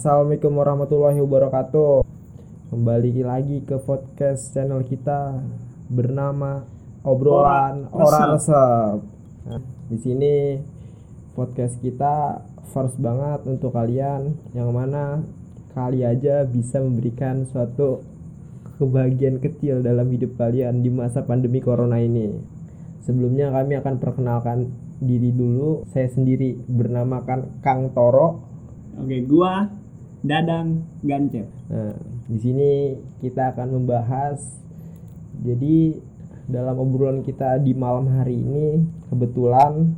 Assalamualaikum warahmatullahi wabarakatuh. Kembali lagi ke podcast channel kita bernama obrolan Orang Resep. Nah, di sini podcast kita first banget untuk kalian yang mana kali aja bisa memberikan suatu kebahagiaan kecil dalam hidup kalian di masa pandemi corona ini. Sebelumnya kami akan perkenalkan diri dulu. Saya sendiri bernamakan Kang Toro. Oke, gua Dadang Gancep. Nah, di sini kita akan membahas jadi dalam obrolan kita di malam hari ini kebetulan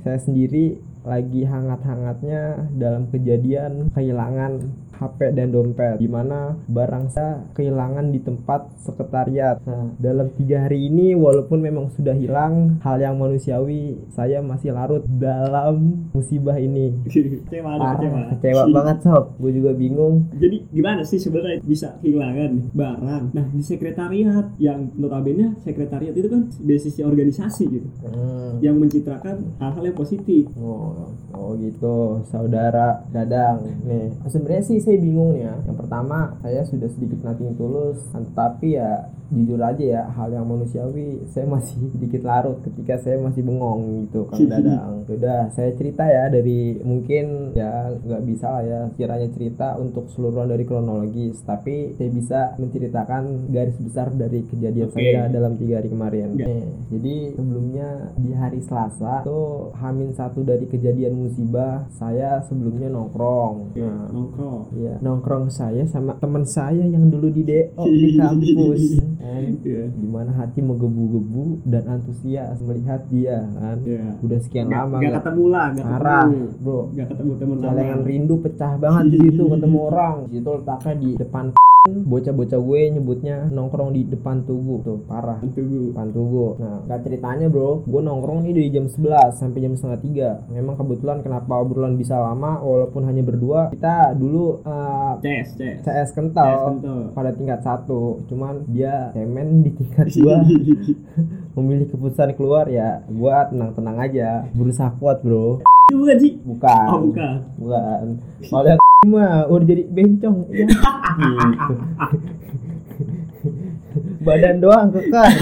saya sendiri lagi hangat-hangatnya dalam kejadian kehilangan HP dan dompet di mana barang saya kehilangan di tempat sekretariat. Nah, dalam tiga hari ini walaupun memang sudah hilang hal yang manusiawi, saya masih larut dalam musibah ini. kecewa, Parah, ada kecewa. kecewa banget sob. Gue juga bingung. Jadi gimana sih sebenarnya bisa kehilangan barang? Nah di sekretariat yang notabene sekretariat itu kan basisnya organisasi gitu, Hmm. yang mencitrakan hal-hal yang positif. Oh, oh gitu, saudara Dadang. Nih, sebenarnya sih saya bingung ya. Yang pertama, saya sudah sedikit nating tulus, tapi ya jujur aja ya, hal yang manusiawi saya masih sedikit larut ketika saya masih bengong gitu, Kang Dadang. Sudah, saya cerita ya dari mungkin ya nggak bisa lah ya kiranya cerita untuk seluruhan dari kronologis, tapi saya bisa menceritakan garis besar dari kejadian Oke. saya dalam tiga hari kemarin. Ya. Nih, jadi sebelumnya di hari Selasa tuh Hamin satu dari kejadian musibah saya sebelumnya nongkrong. Nah, nongkrong. Iya, nongkrong saya sama teman saya yang dulu di DO di kampus. Kan. Iya. Di mana hati menggebu-gebu dan antusias melihat dia kan. Iya. Udah sekian Nggak- lama nggak- ketemu lah, nggak Parah, ketemu. bro. Nggak ketemu teman Celengan rindu pecah banget di situ ketemu orang. Di situ letaknya di depan bocah-bocah gue nyebutnya nongkrong di depan tugu tuh parah Tunggu. depan tugu nah gak ceritanya bro gue nongkrong nih dari jam 11 sampai jam setengah tiga memang kebetulan kenapa obrolan bisa lama walaupun hanya berdua kita dulu eh, CS, CS. CS CS kental kental. pada tingkat satu cuman dia cemen di tingkat dua memilih keputusan keluar ya gua tenang-tenang aja. Berusaha kuat bro. Bukan sih? bukan. Oh bukan. bukan. Yang mah udah jadi bencong. Ya gitu badan doang kekar.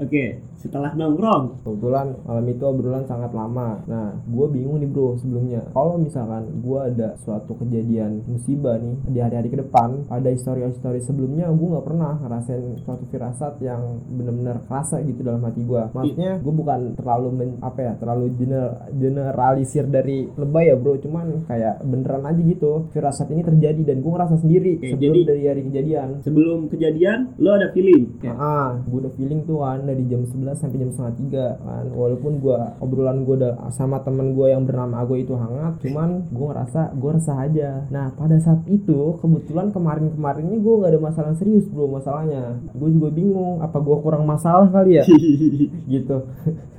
Oke, setelah nongkrong. kebetulan malam itu obrolan sangat lama nah gue bingung nih bro sebelumnya kalau misalkan gue ada suatu kejadian musibah nih di hari-hari ke depan ada histori-histori sebelumnya gue nggak pernah ngerasain suatu firasat yang bener-bener kerasa gitu dalam hati gue maksudnya gue bukan terlalu men- apa ya terlalu gener- generalisir dari lebay ya bro cuman kayak beneran aja gitu firasat ini terjadi dan gue ngerasa sendiri Oke, sebelum jadi- dari hari kejadian Sebelum kejadian, lo ada feeling. Ya. Ah, gue udah feeling tuh kan dari jam 11 sampai jam setengah tiga kan. Walaupun gue obrolan gue sama temen gue yang bernama Ago itu hangat, cuman gue ngerasa gue resah aja. Nah pada saat itu kebetulan kemarin-kemarinnya gue gak ada masalah serius bro masalahnya. Gue juga bingung apa gue kurang masalah kali ya gitu.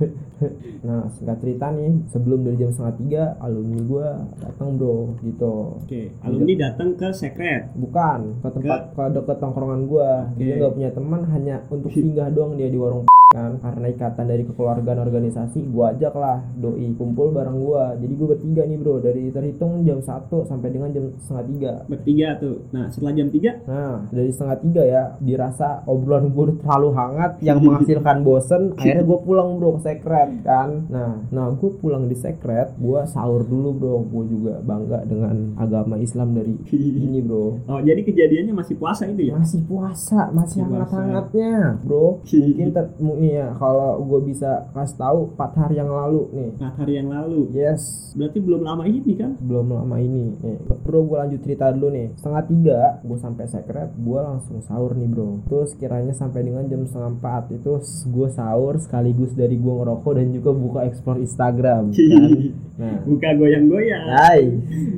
nah singkat cerita nih sebelum dari jam setengah tiga alumni gue datang bro gitu. Oke, alumni datang ke sekret. Bukan ke tempat ke deket tongkrongan gua. Dia Oke. nggak punya teman hanya untuk singgah doang dia di warung kan karena ikatan dari kekeluargaan organisasi gua ajak lah doi kumpul bareng gua jadi gua bertiga nih bro dari terhitung jam 1 sampai dengan jam setengah tiga Bertiga tuh. Nah, setelah jam 3 nah dari setengah tiga ya dirasa obrolan udah terlalu hangat yang menghasilkan bosen akhirnya gua pulang bro ke sekret kan? Nah nah gua pulang di sekret gua sahur dulu bro. Gua juga bangga dengan agama Islam dari ini bro. Oh, jadi kejadiannya masih puasa itu ya? masih puasa masih Masih hangat-hangatnya bro. Mungkin ter ya kalau gue bisa kasih tahu 4 hari yang lalu nih. Empat hari yang lalu. yes. Berarti belum lama ini kan? belum lama ini nih. Bro gue lanjut cerita dulu nih. Setengah tiga gue sampai sekret gue langsung sahur nih bro. Terus kiranya sampai dengan jam setengah empat itu gue sahur sekaligus dari gue ngerokok dan juga buka explore Instagram kan? Nah. Buka goyang-goyang. Hai.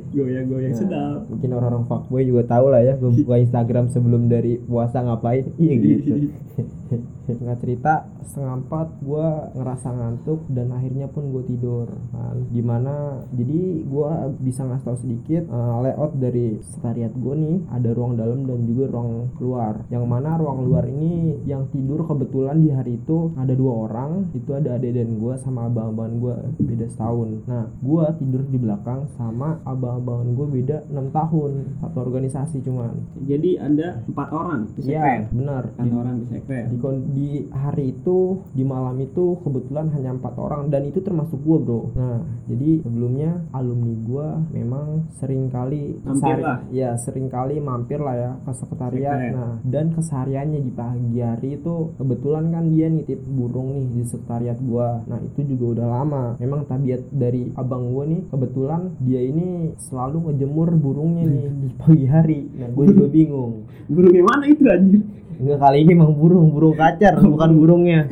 Goyang-goyang Nah, sedap. mungkin orang-orang fuckboy juga tahu lah ya gue buka Instagram sebelum dari puasa ngapain. Iya gitu nggak cerita setengah empat gue ngerasa ngantuk dan akhirnya pun gue tidur kan. Di mana jadi gue bisa ngasih tahu sedikit uh, layout dari sekretariat gue nih ada ruang dalam dan juga ruang luar. Yang mana ruang luar ini yang tidur kebetulan di hari itu ada dua orang itu ada adik dan gue sama abang-abangan gue beda setahun. Nah gue tidur di belakang sama abang-abangan gue beda enam tahun satu organisasi cuman. Jadi ada empat orang di Iya sekret. benar. Empat orang di sekret. Di, di hari itu di malam itu kebetulan hanya empat orang dan itu termasuk gue bro. Nah jadi sebelumnya alumni gue memang sering kali Mampir lah. ya sering kali mampir lah ya ke sekretariat. Sekret. nah dan kesehariannya di pagi hari itu kebetulan kan dia nitip burung nih di sekretariat gue nah itu juga udah lama. Memang tabiat dari abang gue nih kebetulan dia ini selalu ngejemur burungnya nih di pagi hari. Nah gue juga bingung. Burung yang mana itu anjir? Enggak kali ini emang burung, burung kacar bukan burungnya.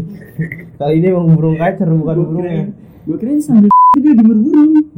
kali ini emang burung kacar bukan Gua burungnya. Gua kirain sambil dia jemur burung.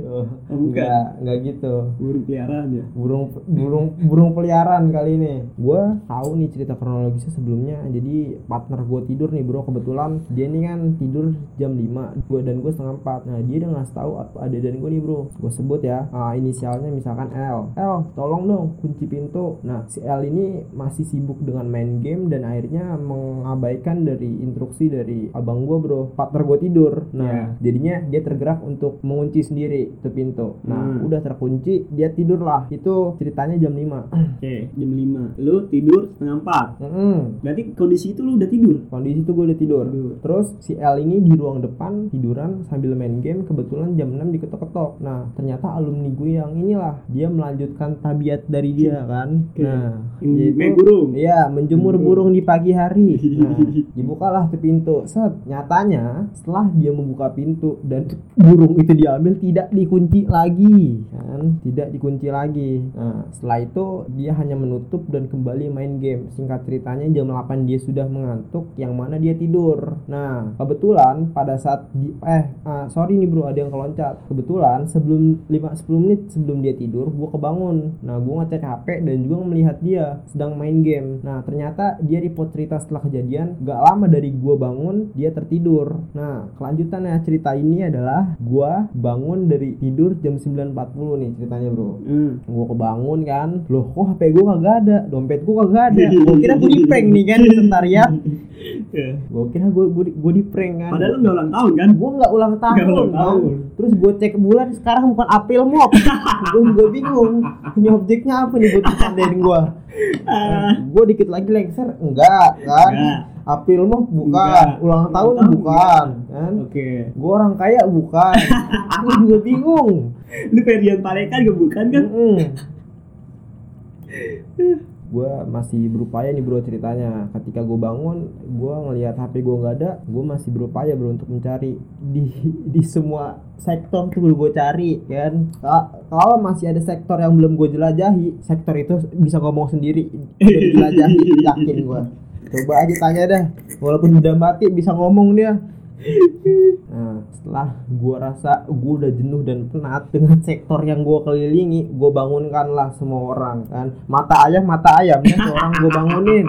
Enggak, enggak gitu. Burung peliharaan ya. Burung burung burung peliharaan kali ini. Gua tahu nih cerita kronologisnya sebelumnya. Jadi partner gue tidur nih bro kebetulan dia ini kan tidur jam 5 gua dan gue setengah 4 Nah dia udah ngasih tahu ada dan gue nih bro. Gue sebut ya ah, inisialnya misalkan L. L tolong dong kunci pintu. Nah si L ini masih sibuk dengan main game dan akhirnya mengabaikan dari instruksi dari abang gue bro. Partner gue tidur. Nah jadinya dia tergerak untuk mengunci sendiri itu pintu. Nah Hmm. udah terkunci dia tidur lah. Itu ceritanya jam 5 Oke, jam 5. Lu tidur setengah 4. Mm-mm. Berarti kondisi itu lu udah tidur. Kondisi itu gue udah tidur. Terus si L ini di ruang depan tiduran sambil main game. Kebetulan jam 6 diketok-ketok. Nah ternyata alumni gue yang inilah dia melanjutkan tabiat dari dia kan. Oke. Nah yaitu- main burung. Iya menjemur Burung. burung di pagi hari. Nah dibukalah tuh pintu. Set nyatanya setelah dia membuka pintu dan burung itu diambil tidak dikunci lagi kan? Tidak dikunci lagi. Nah setelah itu dia hanya menutup dan kembali main game. Singkat ceritanya jam 8 dia sudah mengantuk yang mana dia tidur. Nah kebetulan pada saat di eh ah, sorry nih bro ada yang keloncat. Kebetulan sebelum 5 10 menit sebelum dia tidur gua kebangun. Nah gua ngecek HP dan juga melihat dia sedang main game. Nah ternyata dia report cerita setelah kejadian. Gak lama dari gua bangun dia tertidur. Nah kelanjutannya cerita ini adalah gua bangun dari tidur jam 9.40 nih ceritanya bro Hmm. gua kebangun kan loh kok HP gua kagak ada dompet gua kagak ada gua kira gua di prank nih kan sekretariat Ya. gua kira gua gua, di- prank kan Padahal lu nggak ulang tahun kan? gua nggak ulang tahun, Nggak ulang tahun. terus gua cek bulan sekarang bukan April mop gua juga bingung ini objeknya apa nih buat dicandain gua Ah. gua dikit lagi lengser enggak kan Enggak. April mop bukan Enggak. ulang tahun tahun bukan kan? Oke. gua orang kaya bukan. Gua juga bingung. Lu Ferdian Palekan gak bukan kan? gue masih berupaya nih bro ceritanya. Ketika gue bangun gue ngelihat HP gue nggak ada gue masih berupaya bro untuk mencari di di semua sektor tuh gue cari kan? Ka- kalau masih ada sektor yang belum gue jelajahi sektor itu bisa ngomong sendiri udah dijelajahi yakin gue coba aja tanya dah walaupun udah mati bisa ngomong dia Nah, setelah gua rasa gua udah jenuh dan penat dengan sektor yang gua kelilingi, gua bangunkanlah semua orang kan. Mata ayam, mata ayam kan orang gua bangunin.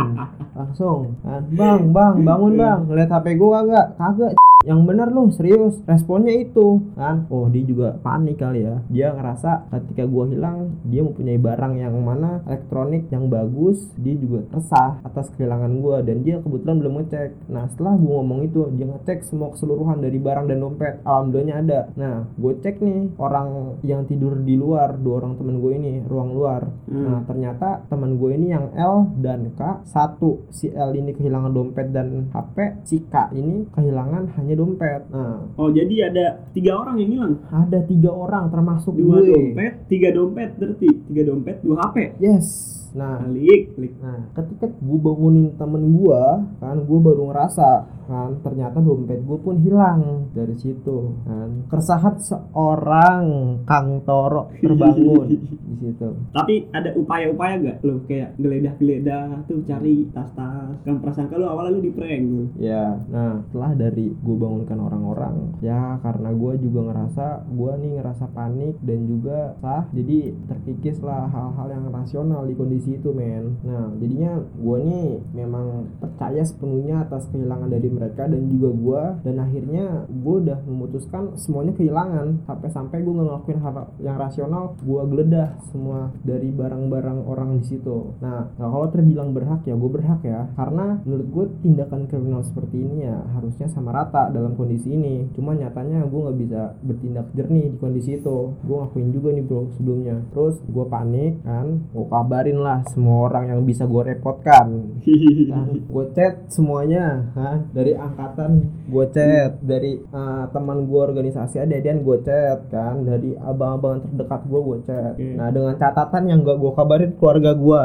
Langsung kan, "Bang, Bang, bangun, Bang. Lihat HP gua kagak?" Kagak. Yang bener lu, serius. Responnya itu kan. Oh, dia juga panik kali ya. Dia ngerasa ketika gua hilang, dia mempunyai barang yang mana elektronik yang bagus, dia juga resah atas kehilangan gua dan dia kebetulan belum ngecek. Nah, setelah gua ngomong itu, dia ngecek semua keseluruhan dari barang dan dompet. Alhamdulillahnya ada. Nah, gue cek nih orang yang tidur di luar, dua orang temen gue ini, ruang luar. Hmm. Nah, ternyata teman gue ini yang L dan K, satu si L ini kehilangan dompet dan HP, si K ini kehilangan hanya dompet. Nah, Oh jadi ada tiga orang yang hilang. ada tiga orang termasuk Dua gue. dompet, tiga dompet berarti tiga dompet, dua HP. Yes. Nah, Klik, klik. Nah, ketika gue bangunin temen gue, kan gue baru ngerasa kan ternyata dompet gue pun hilang dari situ kan keresahan seorang Kang Toro terbangun di situ Tapi ada upaya-upaya gak lu kayak geledah-geledah tuh cari tas-tas. Kan prasangka lu awalnya lu di prank lu. ya nah setelah dari gue bangunkan orang-orang ya karena gue juga ngerasa gue nih ngerasa panik dan juga sah jadi terkikis lah hal-hal yang rasional di kondisi kondisi itu men. Nah jadinya gue nih memang percaya sepenuhnya atas kehilangan dari mereka dan juga gue dan akhirnya gue udah memutuskan semuanya kehilangan. Sampai-sampai gue nggak ngelakuin hal yang rasional gue geledah semua dari barang-barang orang di situ. Nah nah kalau terbilang berhak ya gue berhak ya. Karena menurut gue tindakan kriminal seperti ini ya harusnya sama rata dalam kondisi ini. Cuma nyatanya gue nggak bisa bertindak jernih di kondisi itu. Gue ngakuin juga nih bro sebelumnya. Terus gue panik kan gue kabarin lah semua orang yang bisa gue repotkan. Kan gue chat semuanya dari angkatan gue chat dari uh, teman gue organisasi ada-adaan gue chat kan dari abang-abang terdekat gue gue chat. Nah dengan catatan yang gak gue kabarin keluarga gue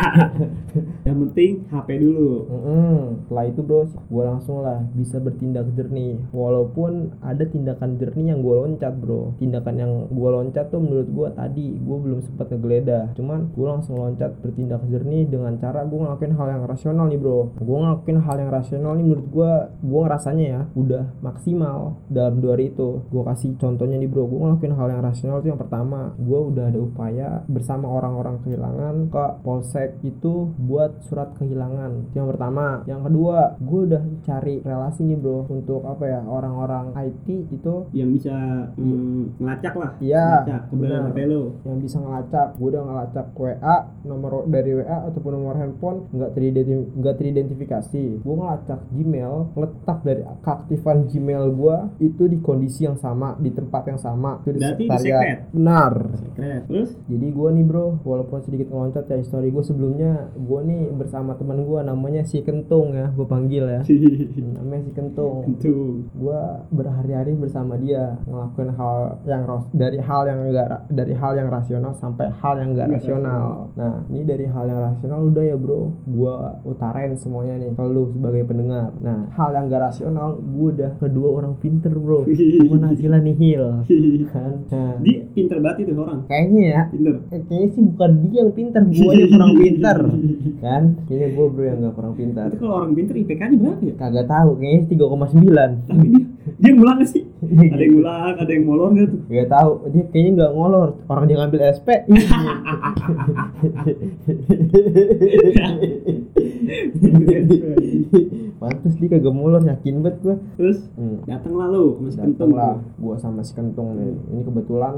yang penting HP dulu Mm-mm. Setelah itu bro, gue langsung lah bisa bertindak jernih. Walaupun ada tindakan jernih yang gue loncat bro. Tindakan yang gue loncat tuh menurut gue tadi gue belum sempat ngegeledah. Cuman gue langsung loncat bertindak jernih dengan cara gue ngelakuin hal yang rasional nih bro. Gue ngelakuin hal yang rasional nih menurut gue, gue ngerasanya ya udah maksimal dalam dua hari itu. Gue kasih contohnya nih bro, gue ngelakuin hal yang rasional tuh yang pertama, gue udah ada upaya bersama orang-orang kehilangan ke polsek itu buat surat kehilangan. Yang pertama, yang kedua, gue udah cari relasi nih bro untuk apa ya orang-orang IT itu. Yang bisa mm, ngelacak lah. Iya, keberadaan benar. HP lo. Yang bisa ngelacak gue udah ngelacak WA nomor dari WA ataupun nomor handphone nggak teridenti- nggak teridentifikasi. Gue ngelacak Gmail letak dari keaktifan Gmail gue itu di kondisi yang sama di tempat yang sama. Itu di Berarti sekretariat. secret? benar. Keren. terus? Jadi gue nih bro walaupun sedikit ngeloncat ya histori gue sebelumnya gue nih bersama teman gue namanya si Kentung ya gue panggil ya. Namanya si Kentung. Tentu gue berhari-hari bersama dia ngelakuin hal yang dari hal yang enggak dari hal yang rasional sampai hal yang enggak Nggak rasional. nah ini dari hal yang rasional udah ya bro. Gue utarain semuanya nih ke lu sebagai pendengar. Nah hal yang enggak rasional gue udah kedua orang pinter bro. Cuman hasilnya nihil kan? Nah, dia pinter banget itu orang. Kayaknya ya. Pinter. Eh, kayaknya sih bukan dia yang pinter gue yang kurang pinter. Kan? Kayaknya gue bro yang gak kurang pinter. Itu kalau orang pinter IPK-nya berapa ya? Kagak tahu kayaknya 3,9 tapi dia dia ngulang sih ada yang ngulang ada yang molor gak tuh Gak tahu, dia kayaknya nggak ngolor. Orang dia ngambil SP. Pantes dia kagak molor, yakin banget gua. terus Hmm. sama si Dateng kentung lah, gua sama si kentung nih. Ini kebetulan,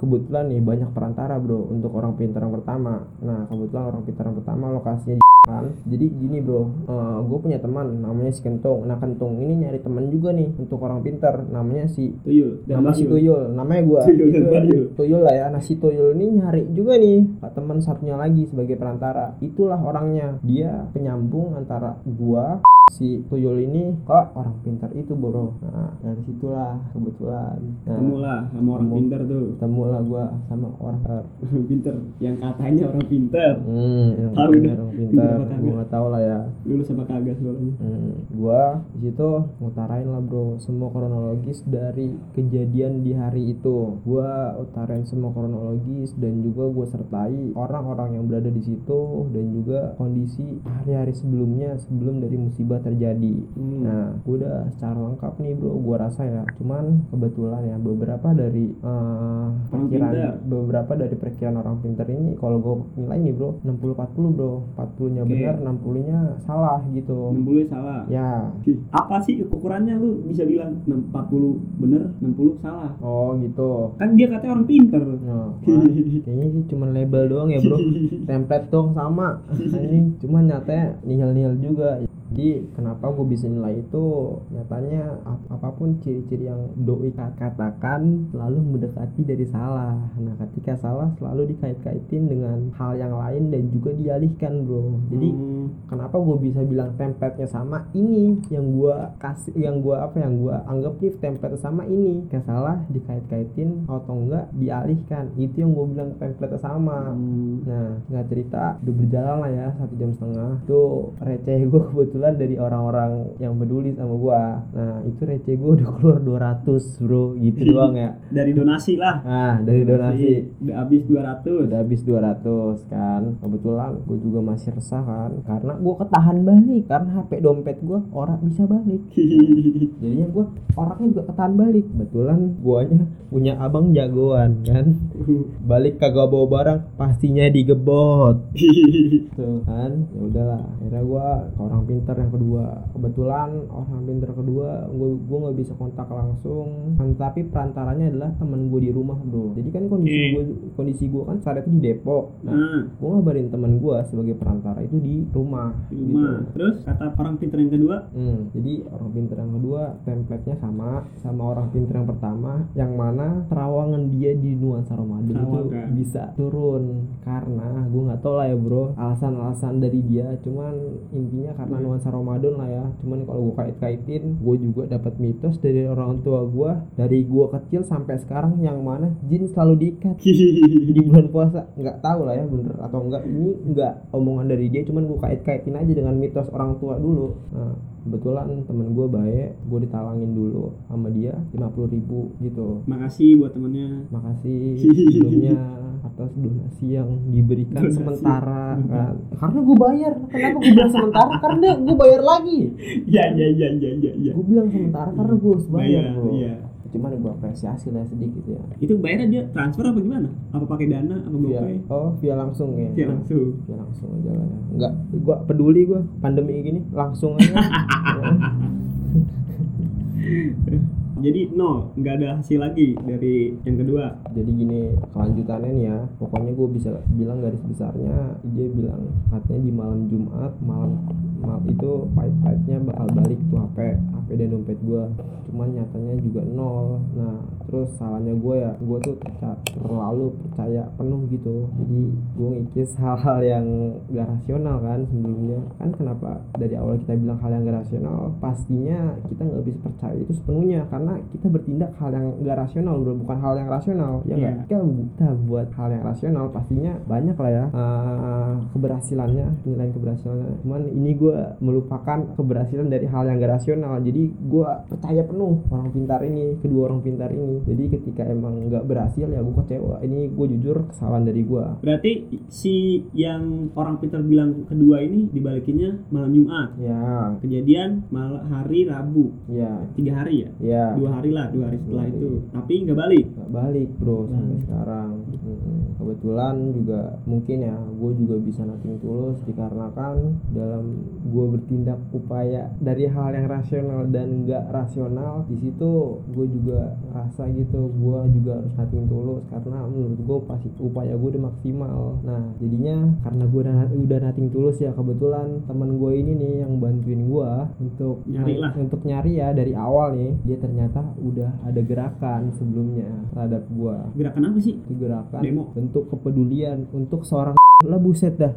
kebetulan nih banyak perantara bro untuk orang pintar yang pertama. Nah kebetulan orang pintar yang pertama lokasinya di kan. Jadi gini bro, gue punya teman namanya si kentung. Nah kentung ini nyari teman juga nih untuk orang pintar, namanya si tuyul dan nama si. Tuyul. Namanya gua. Tuyul. Tuyul lah ya. Nah si Tuyul ini nyari juga nih Pak teman satunya lagi sebagai perantara. Itulah orangnya. Dia penyambung antara gua si Tuyul ini ke orang pintar itu bro. Nah dari situlah kebetulan. Nah, ketemu lah sama orang Ketemu. pinter tuh. ketemu lah gua sama orang pinter yang katanya orang pinter hmm, yang katanya orang Pintar pintar apa gua kagak. nggak tahu lah ya lulus sama kagak sekolahnya Hmm, gua di situ ngutarain lah bro semua kronologis dari kejadian di hari itu. Gua utarain semua kronologis dan juga gua sertai orang-orang yang berada di situ dan juga kondisi hari-hari sebelumnya sebelum dari musibah terjadi. Hmm. Nah, gua udah secara lengkap nih bro, gua rasa ya. Cuman kebetulan ya beberapa dari eh, perkiraan beberapa dari perkiraan orang pintar ini kalau gua nilai nih bro 60-40 bro 40 nya Oke. benar 60 nya salah gitu 60 salah Ya. Apa sih ukurannya lu bisa bilang 40 bener 60 salah Oh gitu. kan dia katanya orang pinter Nah, kayaknya sih cuman label doang ya bro. Template dong sama. Anjing, cuman nyatanya nihil-nihil juga. Jadi kenapa gue bisa nilai itu? Nyatanya ap- apa pun ciri-ciri yang doi katakan selalu mendekati dari salah. Nah ketika salah selalu dikait-kaitin dengan hal yang lain dan juga dialihkan bro. Jadi Hmm, kenapa gue bisa bilang template-nya sama ini yang gua kasih yang gua apa yang gua anggap nih template sama ini yang salah dikait-kaitin atau enggak dialihkan itu yang gue bilang template sama hmm. nah nggak cerita udah berjalan lah ya satu jam setengah itu receh gue kebetulan dari orang-orang yang peduli sama gua. Nah itu receh gue udah keluar 200 bro. Gitu doang ya. Dari donasi lah. Nah dari donasi. udah habis 200 udah habis 200 kan. Kebetulan gue juga masih resah kan. Karena gue ketahan balik. Karena HP dompet gue orang bisa balik. Jadinya gue orangnya juga ketahan balik. Kebetulan guanya punya abang jagoan kan. Balik kagak bawa barang pastinya digebot. Tuh kan. Ya udahlah. Akhirnya ke orang pintar yang kedua. Kebetulan orang pintar kedua gue gue nggak bisa kontak langsung. Kan tapi perantaranya adalah temen gue di rumah bro. Jadi kan kondisi gue kondisi gue kan saat itu di Depok. Nah nah gue ngabarin temen gue sebagai perantara itu di rumah di rumah. Gitu. terus kata orang pintar yang kedua? Hmm, jadi orang pinter yang kedua template-nya sama sama orang pinter yang pertama yang mana terawangan dia di nuansa Ramadan itu bisa turun. Karena gue nggak tahu lah ya bro alasan-alasan dari dia. Cuman intinya karena Hmm. Nuansa Ramadan lah ya. Cuman kalau gue kait-kaitin gue juga dapat mitos dari orang tua gue dari gue kecil sampai sekarang yang mana jin selalu diikat di bulan puasa. Nggak tahu lah ya bener atau enggak ini nggak omongan dari dia cuman gue kait-kaitin aja dengan mitos orang tua dulu. Nah kebetulan temen gue baik gue ditalangin dulu sama dia 50.000 ribu gitu. Makasih buat temennya. Makasih sebelumnya atas donasi yang diberikan Donasi. sementara kan? Karena gue bayar. Kenapa gue bilang sementara? Karena gue bayar lagi. Ya ya ya ya ya ya. Gue bilang sementara karena gue harus bayar bro. iya. Cuman gue apresiasi lah sedikit ya. Itu bayarnya dia transfer apa gimana? Apa pakai dana apa via, gopay oh via langsung ya? Iya langsung. Ya langsung aja lah ya. nggak gua peduli gua pandemi gini langsung aja. Ya. jadi nol nggak ada hasil lagi dari yang kedua. Jadi gini kelanjutannya nih ya pokoknya gue bisa bilang garis besarnya dia bilang katanya di malam Jumat malam mal itu pahit-pahitnya bakal balik tuh HP HP dan dompet gue cuman nyatanya juga nol. Nah terus salahnya gue ya gue tuh terlalu percaya penuh gitu. Jadi gue ngikis hal-hal yang gak rasional kan sebelumnya. Kan kenapa dari awal kita bilang hal yang gak rasional pastinya kita nggak bisa percaya itu sepenuhnya. Karena kita bertindak hal yang gak rasional bro. Bukan hal yang rasional ya nggak? Iya. kita buat hal yang rasional pastinya banyak lah ya eh, keberhasilannya nilai keberhasilannya. Cuman ini gue melupakan keberhasilan dari hal yang gak rasional. Jadi gue percaya penuh orang pintar ini kedua orang pintar ini. Jadi ketika emang nggak berhasil ya gue kecewa. Ini gue jujur kesalahan dari gue berarti si yang orang pintar bilang kedua ini dibalikinnya malam Jumat. Ya kejadian malam hari Rabu. Ya tiga hari ya? Ya dua hari lah dua hari setelah Dua itu. tapi nggak balik. Nggak balik bro sampai Hmm. sekarang. Kebetulan juga mungkin ya gue juga bisa nating tulus dikarenakan dalam gue bertindak upaya dari hal yang rasional dan nggak rasional di situ gue juga rasa gitu gue juga harus nating tulus karena menurut gue pasti upaya gue udah maksimal. Nah jadinya karena gue udah, udah nating tulus ya kebetulan teman gue ini nih yang bantuin gue untuk Nyari lah. untuk nyari ya dari awal nih dia ternyata udah ada gerakan sebelumnya terhadap gua gerakan apa sih itu gerakan Demo. bentuk kepedulian untuk seorang lah buset dah.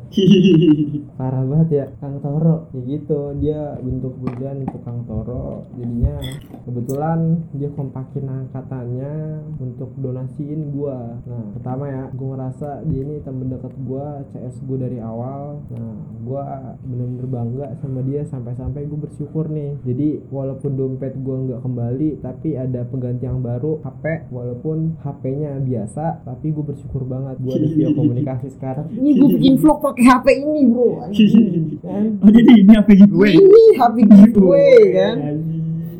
Parah banget ya Kang Toro. Ya gitu dia bentuk kepedulian untuk Kang Toro. Jadinya kebetulan dia kompakin angkatannya untuk donasiin gua. Nah pertama ya gua ngerasa dia ini temen dekat gua CS gua dari awal. Nah gua bener-bener bangga sama dia sampai-sampai gue bersyukur nih. Jadi walaupun dompet gua nggak kembali tapi ada pengganti yang baru HP walaupun HP-nya biasa tapi gue bersyukur banget gua ada via komunikasi sekarang. Ini gue bikin vlog pakai HP ini bro. Kan oh jadi ini apa giveaway? Ini HP giveaway kan?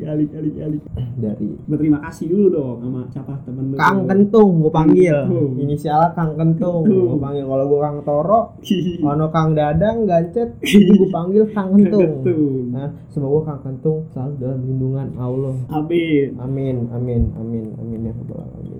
kali kali kali dari. Berterima kasih dulu dong sama siapa? Temen lu. Kang Kentung gue panggil. Kentung. inisialnya Kang Kentung gue panggil. Kalau gue Kang Toro ono Kang Dadang Gancet ini gue panggil Kang Kentung. Kentung. nah semoga Kang Kentung selalu dalam lindungan Allah. Amin. amin amin amin amin ya rabbal alamin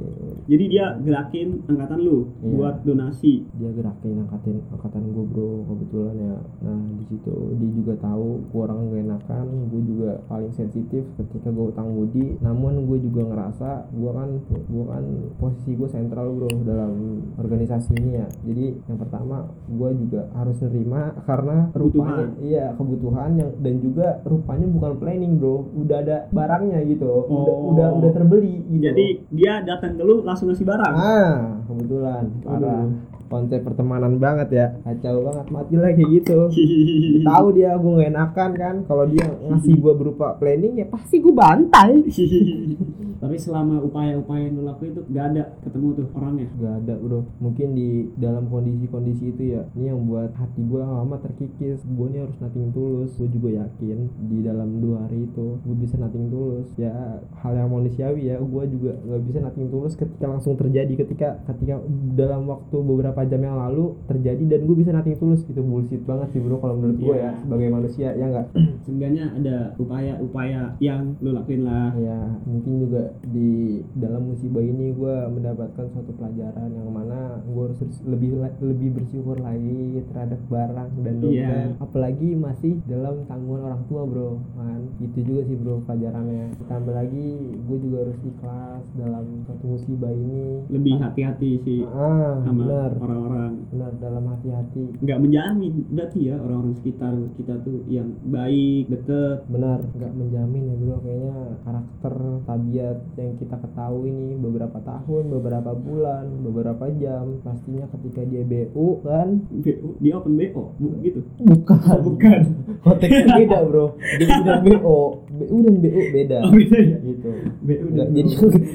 Jadi dia gerakin angkatan lu Iya. buat donasi. dia gerakin angkatin angkatan gue bro kebetulan ya nah di situ dia juga tahu gue orang gak enakan gue juga paling sensitif ketika gue utang budi namun gue juga ngerasa gue kan gue kan posisi gue sentral bro dalam organisasi ini ya jadi yang pertama gue juga harus nerima karena rupanya Kebutuhan. iya kebutuhan yang dan juga rupanya bukan planning bro udah ada barangnya gitu udah Oh. udah udah terbeli gitu Jadi dia datang ke lu langsung ngasih barang. Ah, kebetulan parah. Konsep pertemanan banget ya, kacau banget mati lah kayak gitu. Tahu dia gue gak enakan kan, kalau dia ngasih gue berupa planning ya pasti gue bantai. tapi selama upaya-upaya yang lu lakuin itu gak ada ketemu tuh orangnya. Gak ada bro. Mungkin di dalam kondisi-kondisi itu ya. Ini yang buat hati gue lama terkikis. Gue ini harus nating tulus. Gue juga yakin Di dalam dua hari itu Gue bisa nating tulus. Ya hal yang manusiawi ya. Gue juga gak bisa nating tulus ketika langsung terjadi. Ketika ketika dalam waktu beberapa jam yang lalu Terjadi dan gue bisa nating tulus. Itu bullshit banget sih bro Kalau menurut gue Iya. ya Sebagai manusia ya nggak? Seenggaknya ada upaya-upaya yang lu lakuin lah. Ya mungkin juga di dalam musibah ini gue mendapatkan suatu pelajaran yang mana gue harus lebih lebih bersyukur lagi terhadap barang dan dompet. Iya. apalagi masih dalam tanggungan orang tua bro kan? Itu juga sih bro pelajarannya. Tambah lagi gue juga harus ikhlas dalam suatu musibah ini. Lebih hati-hati sih ah sama benar. orang-orang. Benar dalam hati-hati. Nggak menjamin berarti ya orang-orang sekitar kita tuh yang baik deket. Benar nggak menjamin ya bro kayaknya karakter tabiat yang kita ketahui nih beberapa tahun beberapa bulan beberapa jam pastinya ketika dia BU kan? BO, dia open BO bu, gitu. Bukan. Bukan. Konteksnya beda bro. BU dan BO BU dan BU beda. Oh beda ya? Gitu. Nggak, dan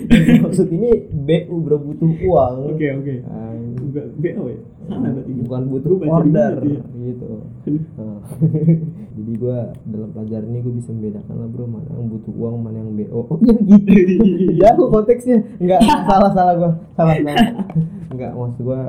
jadi maksud ini BU bro butuh uang. Oke oke. Nah, bukan BO ya salah berarti bukan butuh Gua baca order. tuh ya? gitu. Nah, jadi gue dalam pelajaran ini gue bisa membedakan lah bro mana yang butuh uang mana yang BO oh ya gitu. Jauh konteksnya. Nggak salah salah gue salah salah. Nggak maksud gue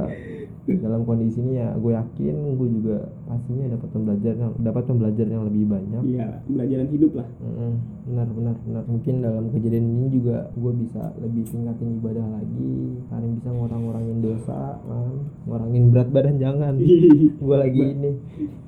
dalam kondisi ini ya gue yakin gue juga pastinya dapat pembelajaran dapat pembelajaran yang lebih banyak. Iya pembelajaran hidup lah. Mm, benar benar benar. Mungkin dalam kejadian ini juga gue bisa lebih tingkatin ibadah lagi kalian bisa ngurang-ngurangin dosa kan? Ngurangin berat badan jangan. Gue lagi ini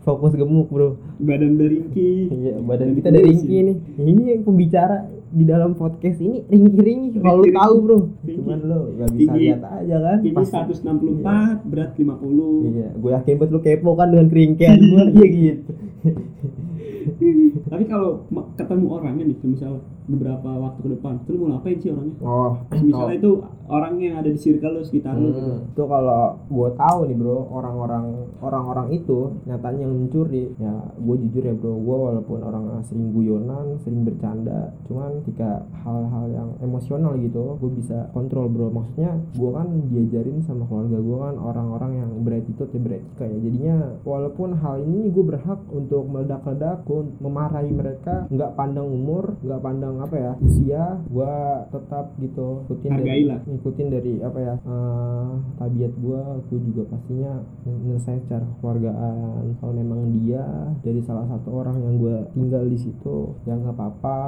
fokus gemuk bro. Badan beringki. Iya badan kita dari nih ini yang pembicara di dalam podcast ini ringki ringki kalau lu tahu bro. Cuman lo gak bisa Tinggi. lihat aja kan? Tinggi Pas- 164 berat 50 iya gue yakin buat lu kepo kan dengan keringkian gue iya gitu. Tapi kalau ketemu orangnya nih misal beberapa waktu ke depan. Tuh lu mau ngapain sih orangnya? Oh misalnya itu orang yang ada di circle lu sekitar lu gitu. Hmm, itu kalau gue tahu nih bro orang-orang orang-orang itu nyatanya yang mencuri. Ya gue jujur ya bro gue walaupun orang sering guyonan sering bercanda cuman ketika hal-hal yang emosional gitu gue bisa kontrol bro. Maksudnya gue kan diajarin sama keluarga gue kan orang-orang yang beretitude ya beretika ya. Jadinya walaupun hal ini gue berhak untuk meledak-ledak gue memarahi mereka nggak pandang umur nggak pandang apa ya usia gue tetap gitu ikutin dari Hargailah. ngikutin dari apa ya eh, tabiat gue gue juga pastinya menyelesaikan secara keluargaan kalau memang dia dari salah satu orang yang gue tinggal di situ ya nggak apa-apa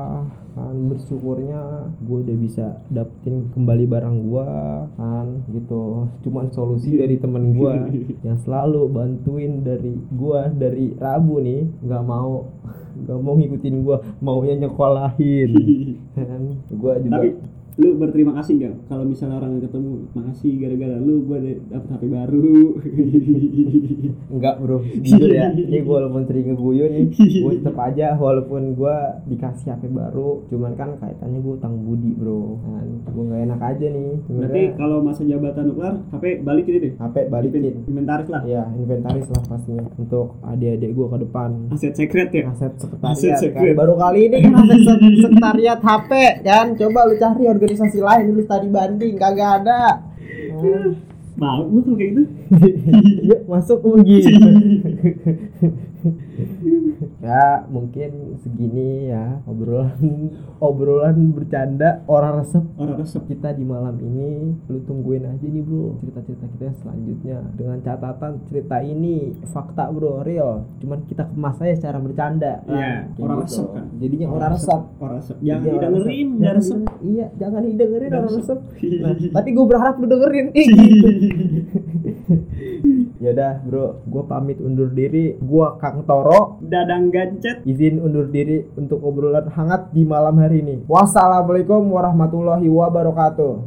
kan bersyukurnya gue udah bisa dapetin kembali barang gue kan gitu. Cuman solusi dari temen gue yang selalu bantuin dari gue dari Rabu nih nggak mau nggak mau ngikutin gue maunya nyekolahin kan gue juga. Tapi lu berterima kasih nggak kalau misalnya orang yang ketemu? Makasih gara-gara lu ada- dapet HP baru. Enggak bro, jujur ya Ini gue walaupun sering ngeguyu nih Gue tetep aja walaupun gue dikasih HP baru Cuman kan kaitannya gue utang budi bro. Kan, Gue gak enak aja nih. Berarti kalau masa jabatan lu kelar HP balikin deh. HP balikin. Inventaris lah. Ya inventaris lah pastinya Untuk adik-adik gue ke depan. Aset secret ya? Aset Aset sekretariat kan. sekret. Baru kali ini kan aset sek- sekretariat HP kan. Coba lu cari organisasi lain Lu tadi banding kagak ada. Mau kalau kayak gitu. Yuk masuk gitu ya mungkin segini ya obrolan obrolan bercanda orang resep orang resep kita di malam ini lu tungguin aja nih bro cerita-cerita kita selanjutnya dengan catatan cerita ini fakta bro real cuman kita kemas aja secara bercanda kan. Iya, Kayak orang resep kan. jadinya orang resep orang resep jangan didengerin resep. jangan resep iya jangan didengerin orang resep. nah, tapi gue berharap lu dengerin gitu. Yaudah bro, gue pamit undur diri. Gua Kang Toro dadang gancet izin undur diri untuk obrolan hangat di malam hari ini. Wassalamualaikum warahmatullahi wabarakatuh.